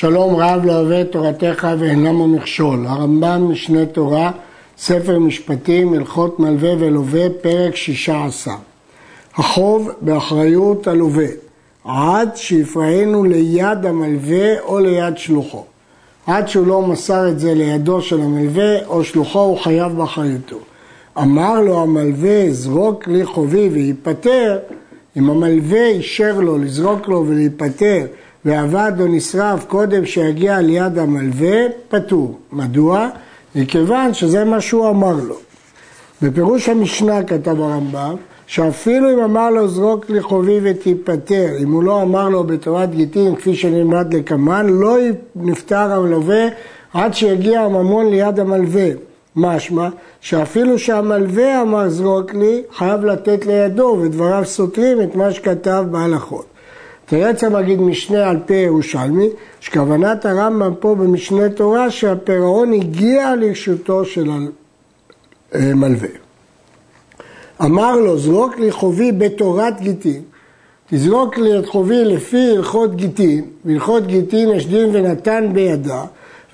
שלום רב לא אוהב את תורתך ואינם המכשול. הרמב"ם משנה תורה, ספר משפטים, הלכות מלווה ולווה, פרק שישה עשר. החוב באחריות הלווה, עד שיפרענו ליד המלווה או ליד שלוחו. עד שהוא לא מסר את זה לידו של המלווה או שלוחו, הוא חייב באחריותו. אמר לו המלווה, זרוק לי חובי וייפטר, אם המלווה אישר לו לזרוק לו ולהיפטר ועבד או נשרף קודם שיגיע ליד המלווה, פטור. מדוע? מכיוון שזה מה שהוא אמר לו. בפירוש המשנה כתב הרמב"ם, שאפילו אם אמר לו זרוק לי חובי ותיפטר, אם הוא לא אמר לו בתורת גיטין כפי שנלמד לקמן, לא נפטר המלווה עד שיגיע הממון ליד המלווה. משמע שאפילו שהמלווה אמר זרוק לי, חייב לתת לידו, ודבריו סותרים את מה שכתב בהלכות. תרץ המגיד משנה על פי ירושלמי, שכוונת הרמב"ם פה במשנה תורה שהפירעון הגיע לרשותו של המלווה. אמר לו, זרוק לי חובי בתורת גיטין, תזרוק לי את חובי לפי הלכות גיטין, והלכות גיטין יש דין ונתן בידה,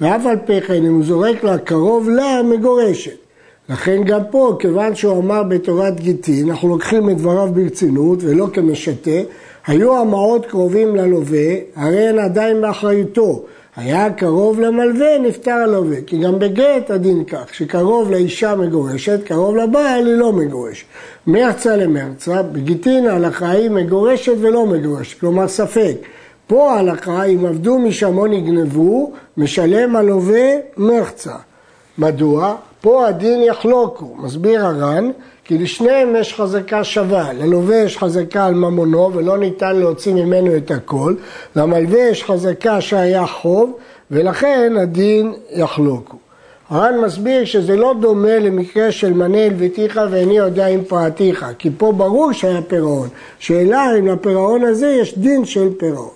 ואף על פי כן אם הוא זורק לה קרוב לה, מגורשת. לכן גם פה, כיוון שהוא אמר בתורת גיטין, אנחנו לוקחים את דבריו ברצינות ולא כמשתה, היו המעות קרובים ללווה, הרי הן עדיין באחריותו. היה קרוב למלווה, נפטר הלווה. כי גם בגט הדין כך, שקרוב לאישה מגורשת, קרוב לבעל היא לא מגורשת. מרצה למרצה, בגיטין ההלכה היא מגורשת ולא מגורשת, כלומר ספק. פה ההלכה, אם עבדו משם או נגנבו, משלם הלווה מרצה. מדוע? פה הדין יחלוקו, מסביר הר"ן, כי לשניהם יש חזקה שווה, ללווה יש חזקה על ממונו ולא ניתן להוציא ממנו את הכל, למלווה יש חזקה שהיה חוב ולכן הדין יחלוקו. הר"ן מסביר שזה לא דומה למקרה של מנה הלוויתיך ואיני יודע אם פרעתיך, כי פה ברור שהיה פירעון, שאלה אם לפירעון הזה יש דין של פירעון.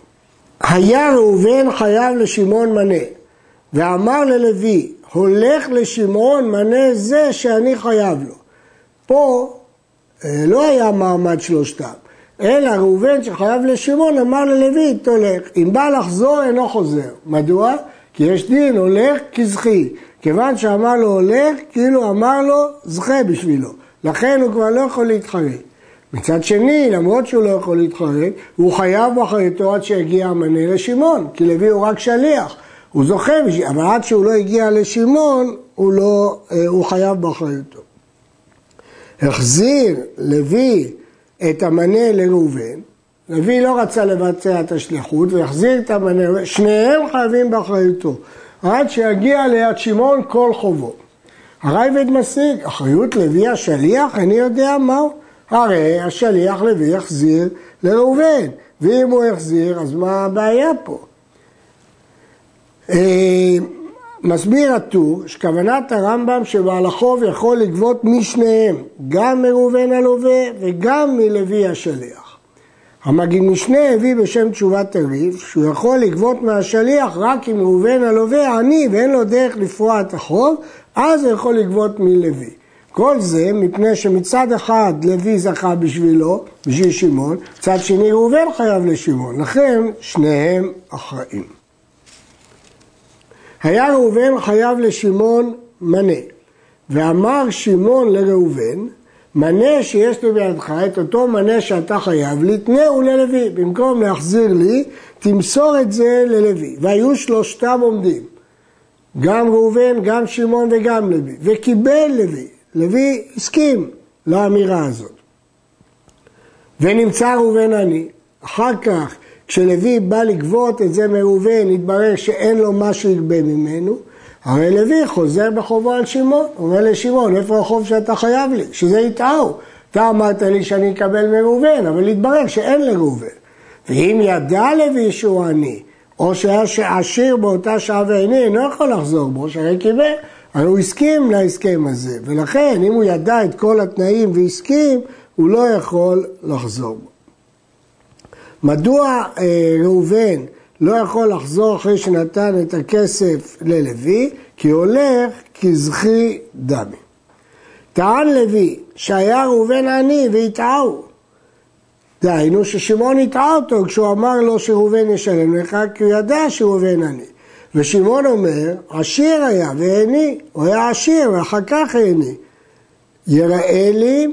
היה ראובן חייב לשמעון מנה, ואמר ללוי, הולך לשמעון מנה זה שאני חייב לו. פה אה, לא היה מעמד שלושתם, אלא ראובן שחייב לשמעון אמר ללוי, תולך. אם בא לחזור אינו חוזר. מדוע? כי יש דין הולך כזכי. כיוון שאמר לו הולך, כאילו אמר לו זכה בשבילו. לכן הוא כבר לא יכול להתחרט. מצד שני, למרות שהוא לא יכול להתחרט, הוא חייב באחריתו עד שיגיע המנה לשמעון, כי לוי הוא רק שליח. הוא זוכה, אבל עד שהוא לא הגיע לשמעון, הוא, לא, אה, הוא חייב באחריותו. החזיר לוי את המנה לראובן, לוי לא רצה לבצע את השליחות והחזיר את המנה, שניהם חייבים באחריותו, עד שיגיע ליד שמעון כל חובו. הרייבד משיג, אחריות לוי השליח, אני יודע מהו. הרי השליח לוי יחזיר לראובן, ואם הוא יחזיר, אז מה הבעיה פה? מסביר הטור שכוונת הרמב"ם שבעל החוב יכול לגבות משניהם, גם מראובן הלווה וגם מלוי השליח. המגיד משנה הביא בשם תשובת הריב שהוא יכול לגבות מהשליח רק אם ראובן הלווה עני ואין לו דרך לפרוע את החוב, אז הוא יכול לגבות מלוי. כל זה מפני שמצד אחד לוי זכה בשבילו, בשביל שמעון, מצד שני ראובן חייב לשמעון, לכן שניהם אחראים. היה ראובן חייב לשמעון מנה, ואמר שמעון לראובן, מנה שיש לי בידך, את אותו מנה שאתה חייב לי, תנהו ללוי, במקום להחזיר לי, תמסור את זה ללוי. והיו שלושתם עומדים, גם ראובן, גם שמעון וגם לוי, וקיבל לוי. לוי הסכים לאמירה הזאת. ונמצא ראובן עני. אחר כך כשלוי בא לגבות את זה מראובן, התברר שאין לו מה שיגבה ממנו, הרי לוי חוזר בחובו על שמעון, אומר לשמעון, איפה החוב שאתה חייב לי? שזה יטעו. אתה אמרת לי שאני אקבל מראובן, אבל התברר שאין לראובן. ואם ידע לוי שהוא עני, או שהיה עשיר באותה שעה ועיני, אינו יכול לחזור בו, שהרי קיבל. הרי הוא הסכים להסכם הזה, ולכן אם הוא ידע את כל התנאים והסכים, הוא לא יכול לחזור בו. מדוע אה, ראובן לא יכול לחזור אחרי שנתן את הכסף ללוי? כי הולך כזכי דמי. טען לוי שהיה ראובן עני והטעהו. דהיינו ששמעון הטעה אותו כשהוא אמר לו שראובן ישלם לך, כי הוא ידע שראובן עני. ושמעון אומר, עשיר היה והעני, הוא היה עשיר ואחר כך העני. יראה לי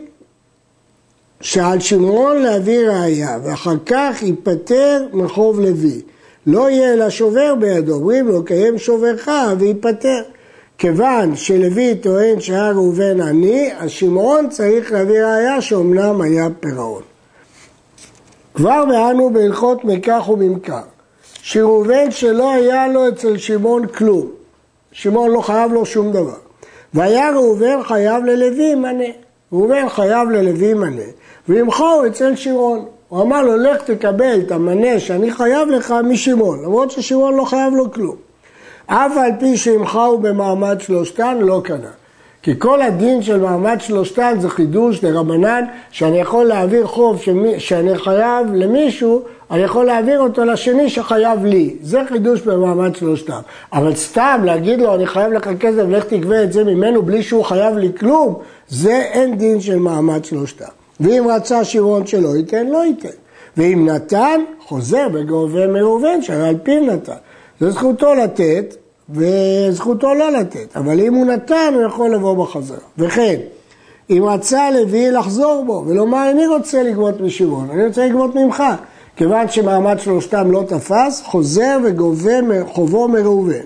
שעל שמעון להביא ראייה, ואחר כך ייפטר מחוב לוי. לא יהיה אלא שובר בידו, אומרים לו, קיים שוברך וייפטר. כיוון שלוי טוען שהיה ראובן עני, אז שמעון צריך להביא ראייה שאומנם היה פירעון. כבר באנו בהלכות מקח וממכר, שראובן שלא היה לו אצל שמעון כלום, שמעון לא חייב לו שום דבר, והיה ראובן חייב ללוי מנה, ראובן חייב ללוי מנה, וימכור אצל שמעון. הוא אמר לו, לך תקבל את המנה שאני חייב לך משמעון, למרות ששמעון לא חייב לו כלום. אף על פי שימכרו במעמד שלושתן, לא קנה. כי כל הדין של מעמד שלושתן זה חידוש דרבנן, שאני יכול להעביר חוב שמי, שאני חייב למישהו, אני יכול להעביר אותו לשני שחייב לי. זה חידוש במעמד שלושתן. אבל סתם להגיד לו, אני חייב לך כסף, לך תגבה את זה ממנו בלי שהוא חייב לי כלום, זה אין דין של מעמד שלושתן. ואם רצה שמעון שלא ייתן, לא ייתן. ואם נתן, חוזר וגובה מראובן, שהרי על פיו נתן. זו זכותו לתת, וזכותו לא לתת. אבל אם הוא נתן, הוא יכול לבוא בחזרה. וכן, אם רצה לוי לחזור בו, ולומר, אני רוצה לגבות משמעון, אני רוצה לגבות ממך. כיוון שמעמד שלושתם לא תפס, חוזר וגובה חובו מראובן.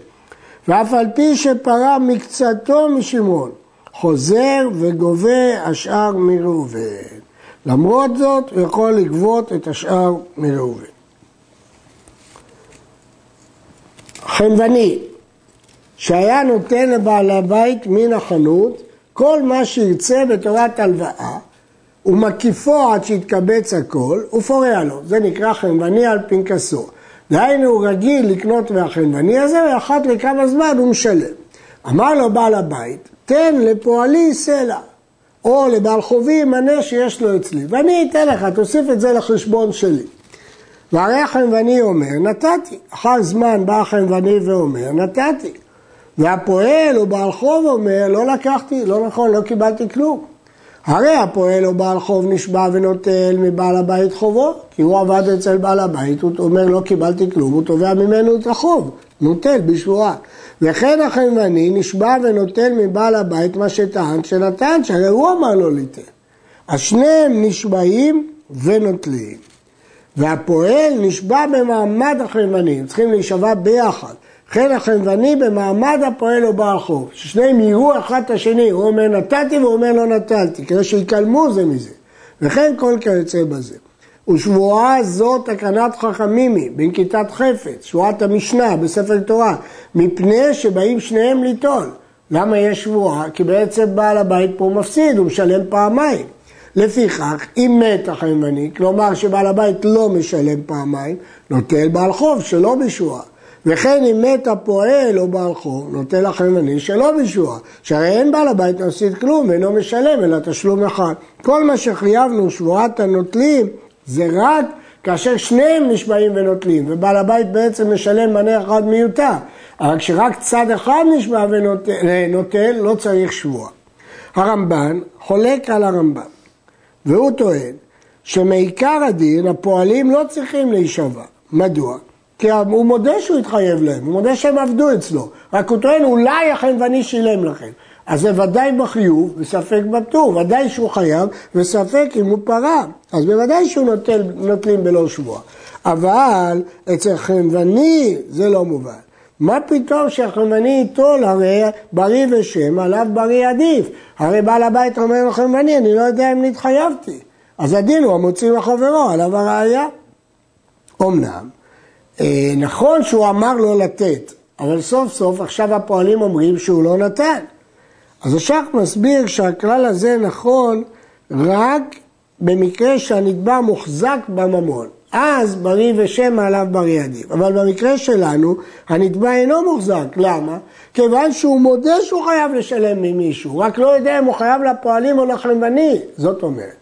ואף על פי שפרה מקצתו משמעון, חוזר וגובה השאר מראובן. למרות זאת, הוא יכול לגבות את השאר מראובן. חנווני, שהיה נותן לבעל הבית מן החנות כל מה שירצה בתורת הלוואה, ומקיפו עד שיתקבץ הכל, ופורע לו. זה נקרא חנווני על פנקסו. דהיינו, הוא רגיל לקנות מהחנווני הזה, ואחת לכמה זמן הוא משלם. אמר לו בעל הבית, תן לפועלי סלע, או לבעל חובי מנה שיש לו אצלי, ואני אתן לך, תוסיף את זה לחשבון שלי. והרי החנווני אומר, נתתי. אחר זמן בא החנווני ואומר, נתתי. והפועל או בעל חוב אומר, לא לקחתי, לא נכון, לא קיבלתי כלום. הרי הפועל או בעל חוב נשבע ונוטל מבעל הבית חובו, כי הוא עבד אצל בעל הבית, הוא אומר לא קיבלתי כלום, הוא תובע ממנו את החוב, נוטל בשבועה. וכן החנווני נשבע ונוטל מבעל הבית מה שטען שנתן, שהרי הוא אמר לו ליתן. אז שניהם נשבעים ונוטלים. והפועל נשבע במעמד החנווני, הם צריכים להישבע ביחד. כן החנווני במעמד הפועל או בעל חוב, ששניהם יראו אחד את השני, הוא אומר נתתי והוא אומר לא נטלתי, כדי שיקלמו זה מזה. וכן כל כיוצא בזה. ושבועה זו תקנת חכמים היא, בנקיטת חפץ, שבועת המשנה בספר תורה, מפני שבאים שניהם ליטול. למה יש שבועה? כי בעצם בעל הבית פה מפסיד, הוא משלם פעמיים. לפיכך, אם מת החיימני, כלומר שבעל הבית לא משלם פעמיים, נוטל בעל חוב שלא בשבועה. וכן אם מת הפועל או בעל חוב, נוטל החיימני שלא בשבועה. שהרי אין בעל הבית מפסיד כלום, אינו משלם, אלא תשלום אחד. כל מה שחייבנו שבועת הנוטלים, זה רק כאשר שניהם נשבעים ונוטלים, ובעל הבית בעצם משלם מנה אחד מיותר. אבל כשרק צד אחד נשבע ונוטל, לא צריך שבוע. הרמב"ן חולק על הרמב"ם. והוא טוען שמעיקר הדין הפועלים לא צריכים להישבע. מדוע? כי הוא מודה שהוא התחייב להם, הוא מודה שהם עבדו אצלו, רק הוא טוען אולי החנווני שילם לכם. אז זה ודאי בחיוב וספק בפטור, ודאי שהוא חייב וספק אם הוא פרה, אז בוודאי שהוא נוטל, נוטלים בלא שבוע. אבל אצל חנווני זה לא מובן. מה פתאום שהחנווני ייטול, הרי בריא ושם, עליו בריא עדיף. הרי בעל הבית אומר לחנווני, אני לא יודע אם נתחייבתי. אז הדין הוא המוציא מחברו, עליו הראייה. אמנם, אה, נכון שהוא אמר לא לתת, אבל סוף סוף עכשיו הפועלים אומרים שהוא לא נתן. אז השח מסביר שהכלל הזה נכון רק במקרה שהנתבע מוחזק בממון. אז בריא ושם עליו בריא עדיף. אבל במקרה שלנו, הנתבע אינו מוחזק. למה? כיוון שהוא מודה שהוא חייב לשלם ממישהו, רק לא יודע אם הוא חייב לפועלים או לחנווני. זאת אומרת,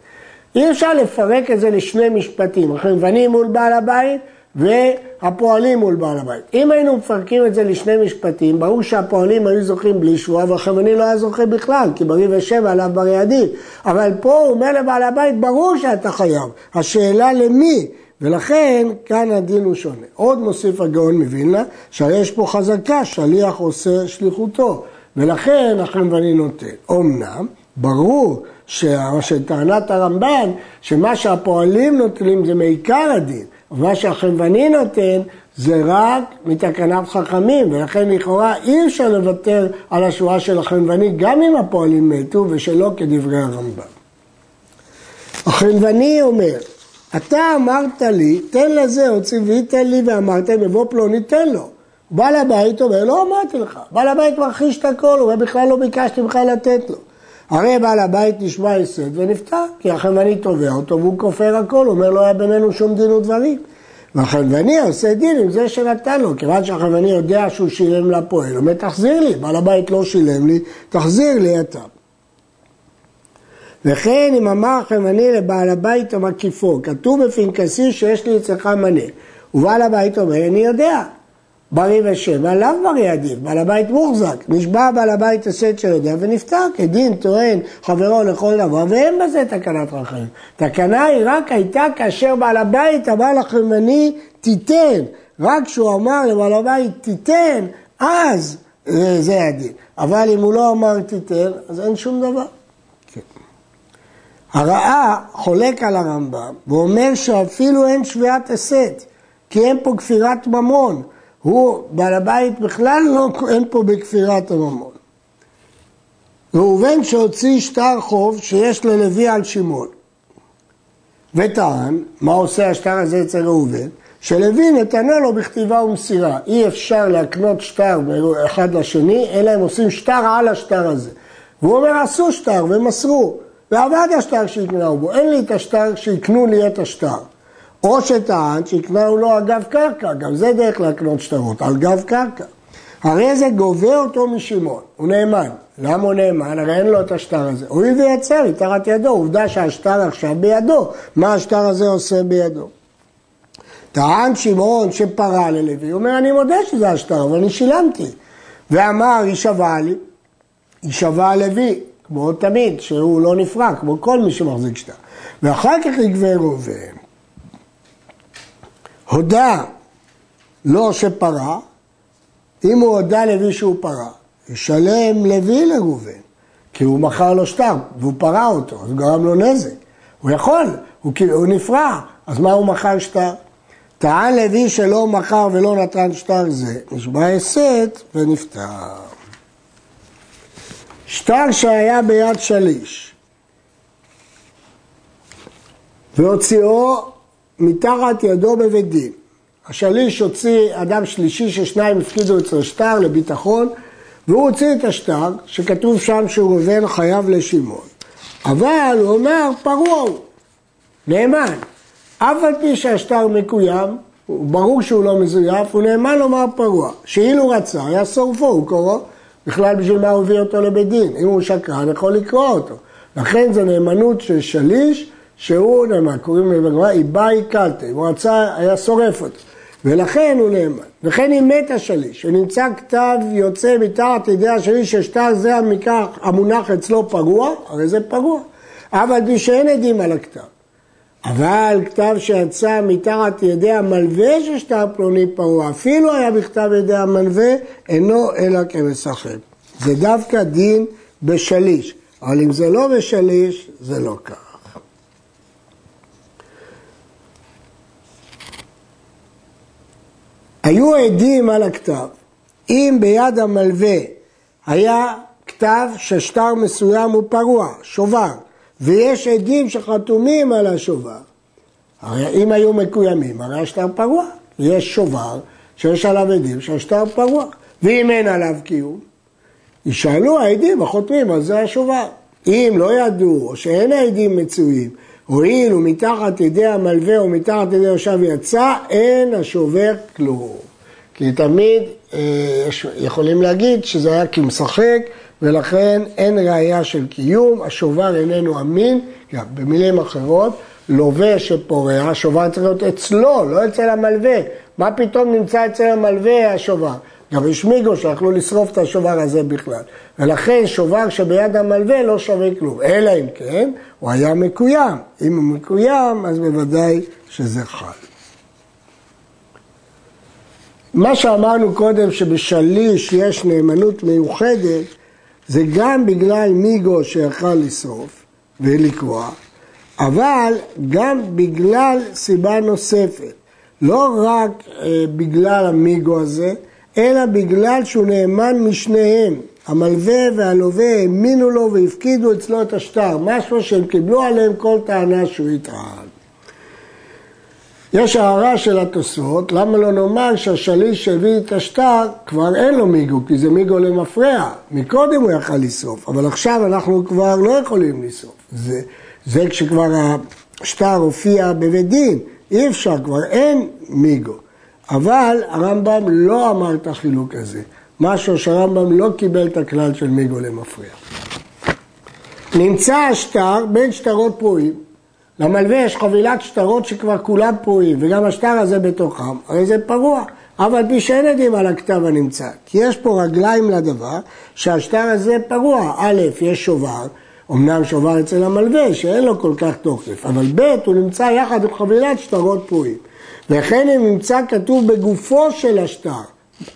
אי אפשר לפרק את זה לשני משפטים, החנווני מול בעל הבית והפועלים מול בעל הבית. אם היינו מפרקים את זה לשני משפטים, ברור שהפועלים היו זוכים בלי שבועה והחבני לא היה זוכה בכלל, כי ברי ושבע עליו ברי עדיף. אבל פה הוא אומר לבעל הבית, ברור שאתה חייב. השאלה למי? ולכן כאן הדין הוא שונה. עוד מוסיף הגאון מווילנה, שהרי יש פה חזקה, שליח עושה שליחותו, ולכן החנווני נותן. אמנם, ברור שטענת הרמב"ן, שמה שהפועלים נוטלים זה מעיקר הדין, ומה שהחנווני נותן זה רק מתקנת חכמים, ולכן לכאורה אי אפשר לוותר על השורה של החנווני גם אם הפועלים מתו, ושלא כדברי הרמב"ן. החנווני אומר, אתה אמרת לי, תן לזה, או ציווית לי ואמרתם, יבוא פלוני, תן לו. בעל הבית אומר, לא אמרתי לך. בעל הבית מכחיש את הכל, הוא בכלל לא ביקשתי ממך לתת לו. הרי בעל הבית נשמע הסד ונפטר, כי החנווני תובע אותו והוא כופר הכל, אומר לא היה בינינו שום דין ודברים. והחנווני עושה דין עם זה שנתן לו, כיוון שהחנווני יודע שהוא שילם לפועל, אומר תחזיר לי, בעל הבית לא שילם לי, תחזיר לי אתה. וכן אם אמר החנווני לבעל הבית המקיפו, כתוב בפנקסי שיש לי אצלך מנה, ובעל הבית אומר אני יודע, בריא ושבע, לאו בריא עדיף, בעל הבית מוחזק. נשבע בעל הבית הסט שיודע ונפטר, כדין טוען חברו לכל דבר, ואין בזה תקנת רחמים. תקנה היא רק הייתה כאשר בעל הבית אמר לחמני תיתן. רק כשהוא אמר לבעל הבית תיתן, אז זה הדין. אבל אם הוא לא אמר תיתן, אז אין שום דבר. כן. הרעה חולק על הרמב"ם ואומר שאפילו אין שביעת הסת, כי אין פה כפירת ממון. הוא, בעל הבית בכלל לא, אין פה בכפירת הממון. ראובן שהוציא שטר חוב שיש ללוי על שמעון. וטען, מה עושה השטר הזה אצל ראובן? שלוי נתנה לו בכתיבה ומסירה. אי אפשר להקנות שטר אחד לשני, אלא הם עושים שטר על השטר הזה. והוא אומר, עשו שטר ומסרו, ועבד השטר שיקנו בו, אין לי את השטר, שיקנו לי את השטר. או שטען שהקנהו לו אגב קרקע, גם זה דרך להקנות שטרות, על גב קרקע. הרי זה גובה אותו משמעון, הוא נאמן. למה הוא נאמן? הרי אין לו את השטר הזה. הוא הביא יצר מתחת ידו, עובדה שהשטר עכשיו בידו, מה השטר הזה עושה בידו? טען שמעון שפרה ללוי, הוא אומר, אני מודה שזה השטר, אבל אני שילמתי. ואמר, יישבע לי, יישבע לוי, כמו תמיד, שהוא לא נפרע, כמו כל מי שמחזיק שטר. ואחר כך יגבה ראובן. הודה לו שפרה, אם הוא הודה לוי שהוא פרה, ישלם לוי לראובן, כי הוא מכר לו שטר והוא פרה אותו, אז גרם לו נזק. הוא יכול, הוא, הוא נפרע, אז מה הוא מכר שטר? טען לוי שלא מכר ולא נתן שטר זה, נשבע הסת ונפטר. שטר שהיה ביד שליש והוציאו מתחת ידו בבית דין. השליש הוציא אדם שלישי ששניים הפקידו אצלו שטר לביטחון, והוא הוציא את השטר, שכתוב שם שהוא ראובן חייב לשמעון. אבל הוא אומר, פרוע הוא, נאמן. אף על פי שהשטר מקוים, ברור שהוא לא מזויף, הוא נאמן לומר פרוע. שאילו רצה, היה שורפו, הוא קורא. בכלל בשביל מה הוא הביא אותו לבית דין? אם הוא שקרן, יכול לקרוא אותו. לכן זו נאמנות של שליש שהוא נאמן, קוראים לזה בגמרא, איבאי קלטה, הוא רצה, היה שורף אותו, ולכן הוא נאמן. וכן אם מת השליש, ונמצא כתב יוצא מתחת ידי השליש ששטר זה המקח המונח אצלו פגוע, הרי זה פגוע. אבל פי שאין עדים על הכתב. אבל כתב שיצא מתחת ידי המלווה של שטר פלוני פרוע, אפילו היה בכתב ידי המלווה, אינו אלא כמשחק. זה דווקא דין בשליש, אבל אם זה לא בשליש, זה לא כך. היו עדים על הכתב. אם ביד המלווה היה כתב ששטר מסוים הוא פרוע, שובר, ויש עדים שחתומים על השובר, הרי אם היו מקוימים, הרי השטר פרוע. יש שובר שיש עליו עדים שהשטר פרוע, ואם אין עליו קיום, ישאלו העדים החותמים, אז זה השובר. אם לא ידעו, או שאין העדים מצויים, הואיל ומתחת ידי המלווה או מתחת ידי יושב יצא, אין השובר כלום. כי תמיד אה, יכולים להגיד שזה היה כמשחק ולכן אין ראייה של קיום, השובר איננו אמין, במילים אחרות, לווה שפורע, השובר צריך להיות אצלו, לא אצל המלווה. מה פתאום נמצא אצל המלווה השובר? גם יש מיגו שיכלו לשרוף את השובר הזה בכלל. ולכן שובר שביד המלווה לא שווה כלום. אלא אם כן, הוא היה מקוים. אם הוא מקוים, אז בוודאי שזה חל. מה שאמרנו קודם שבשליש יש נאמנות מיוחדת, זה גם בגלל מיגו שיכל לשרוף ולקרוע, אבל גם בגלל סיבה נוספת. לא רק אה, בגלל המיגו הזה, אלא בגלל שהוא נאמן משניהם. המלווה והלווה האמינו לו והפקידו אצלו את השטר, משהו שהם קיבלו עליהם כל טענה שהוא יטען. יש הערה של התוספות, למה לא נאמר שהשליש שהביא את השטר כבר אין לו מיגו, כי זה מיגו למפרע. מקודם הוא יכל לשרוף, אבל עכשיו אנחנו כבר לא יכולים לשרוף. זה, זה כשכבר השטר הופיע בבית דין, אי אפשר, כבר אין מיגו. אבל הרמב"ם לא אמר את החילוק הזה, משהו שהרמב"ם לא קיבל את הכלל של מיגו למפרע. נמצא השטר בין שטרות פרועים. למלווה יש חבילת שטרות שכבר כולם פרועים, וגם השטר הזה בתוכם, הרי זה פרוע. אבל פי שאין יודעים על הכתב הנמצא, כי יש פה רגליים לדבר שהשטר הזה פרוע. א', יש שובר, אמנם שובר אצל המלווה שאין לו כל כך תוקף, אבל ב', הוא נמצא יחד עם חבילת שטרות פרועים. וכן אם נמצא כתוב בגופו של השטר,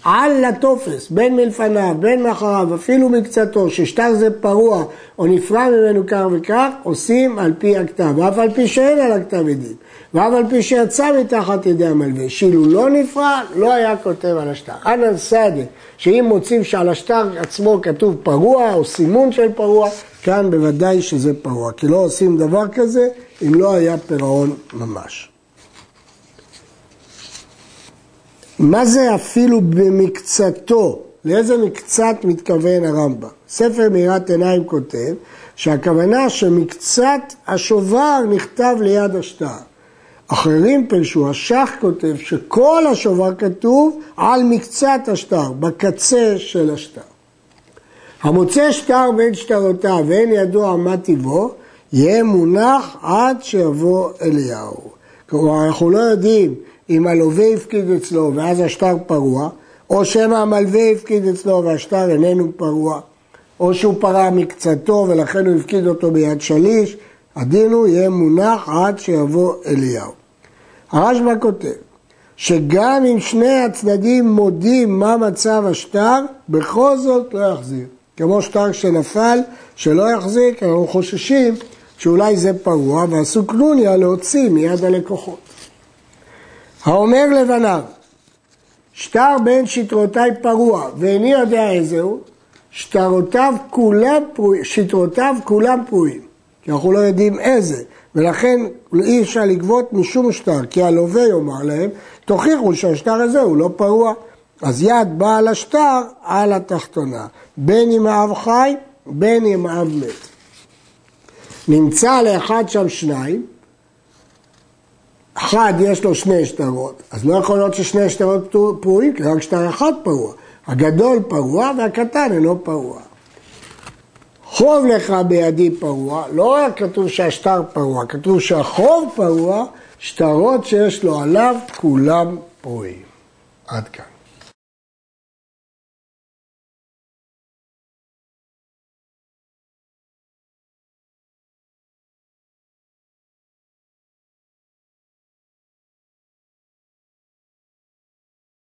על הטופס, בין מלפניו, בין מאחריו, אפילו מקצתו, ששטר זה פרוע או נפרע ממנו כך וכך, עושים על פי הכתב, ואף על פי שאין על הכתב עדים, ואף על פי שיצא מתחת ידי המלווה, שאילו לא נפרע, לא היה כותב על השטר. אנא סעדה, שאם מוצאים שעל השטר עצמו כתוב פרוע או סימון של פרוע, כאן בוודאי שזה פרוע, כי לא עושים דבר כזה אם לא היה פירעון ממש. מה זה אפילו במקצתו? לאיזה מקצת מתכוון הרמב"ם? ספר מאירת עיניים כותב שהכוונה שמקצת השובר נכתב ליד השטר. אחרים פרשו, השח כותב שכל השובר כתוב על מקצת השטר, בקצה של השטר. המוצא שטר בין שטרותיו ואין ידוע מה טיבו, יהיה מונח עד שיבוא אליהו. כלומר, אנחנו לא יודעים אם הלווה הפקיד אצלו ואז השטר פרוע, או שמא המלווה הפקיד אצלו והשטר איננו פרוע, או שהוא פרע מקצתו ולכן הוא הפקיד אותו ביד שליש, הדין הוא יהיה מונח עד שיבוא אליהו. הרשב"א כותב שגם אם שני הצדדים מודים מה מצב השטר, בכל זאת לא יחזיר. כמו שטר שנפל, שלא יחזיק, אנחנו חוששים שאולי זה פרוע, ועשו קנוניה להוציא מיד הלקוחות. האומר לבניו, שטר בין שטרותיי פרוע, ואיני יודע איזהו, שטרותיו כולם פרועים, שטרותיו כולם פרועים, כי אנחנו לא יודעים איזה, ולכן אי אפשר לגבות משום שטר, כי הלווה יאמר להם, תוכיחו שהשטר הזה הוא לא פרוע. אז יד בעל השטר על התחתונה, בין אם האב חי, בין אם האב מת. נמצא לאחד שם שניים, אחד יש לו שני שטרות, אז לא יכול להיות ששני שטרות פרועים, כי רק שטר אחד פרוע. הגדול פרוע והקטן אינו פרוע. חוב לך בידי פרוע, לא רק כתוב שהשטר פרוע, כתוב שהחוב פרוע, שטרות שיש לו עליו כולם פרועים. עד כאן.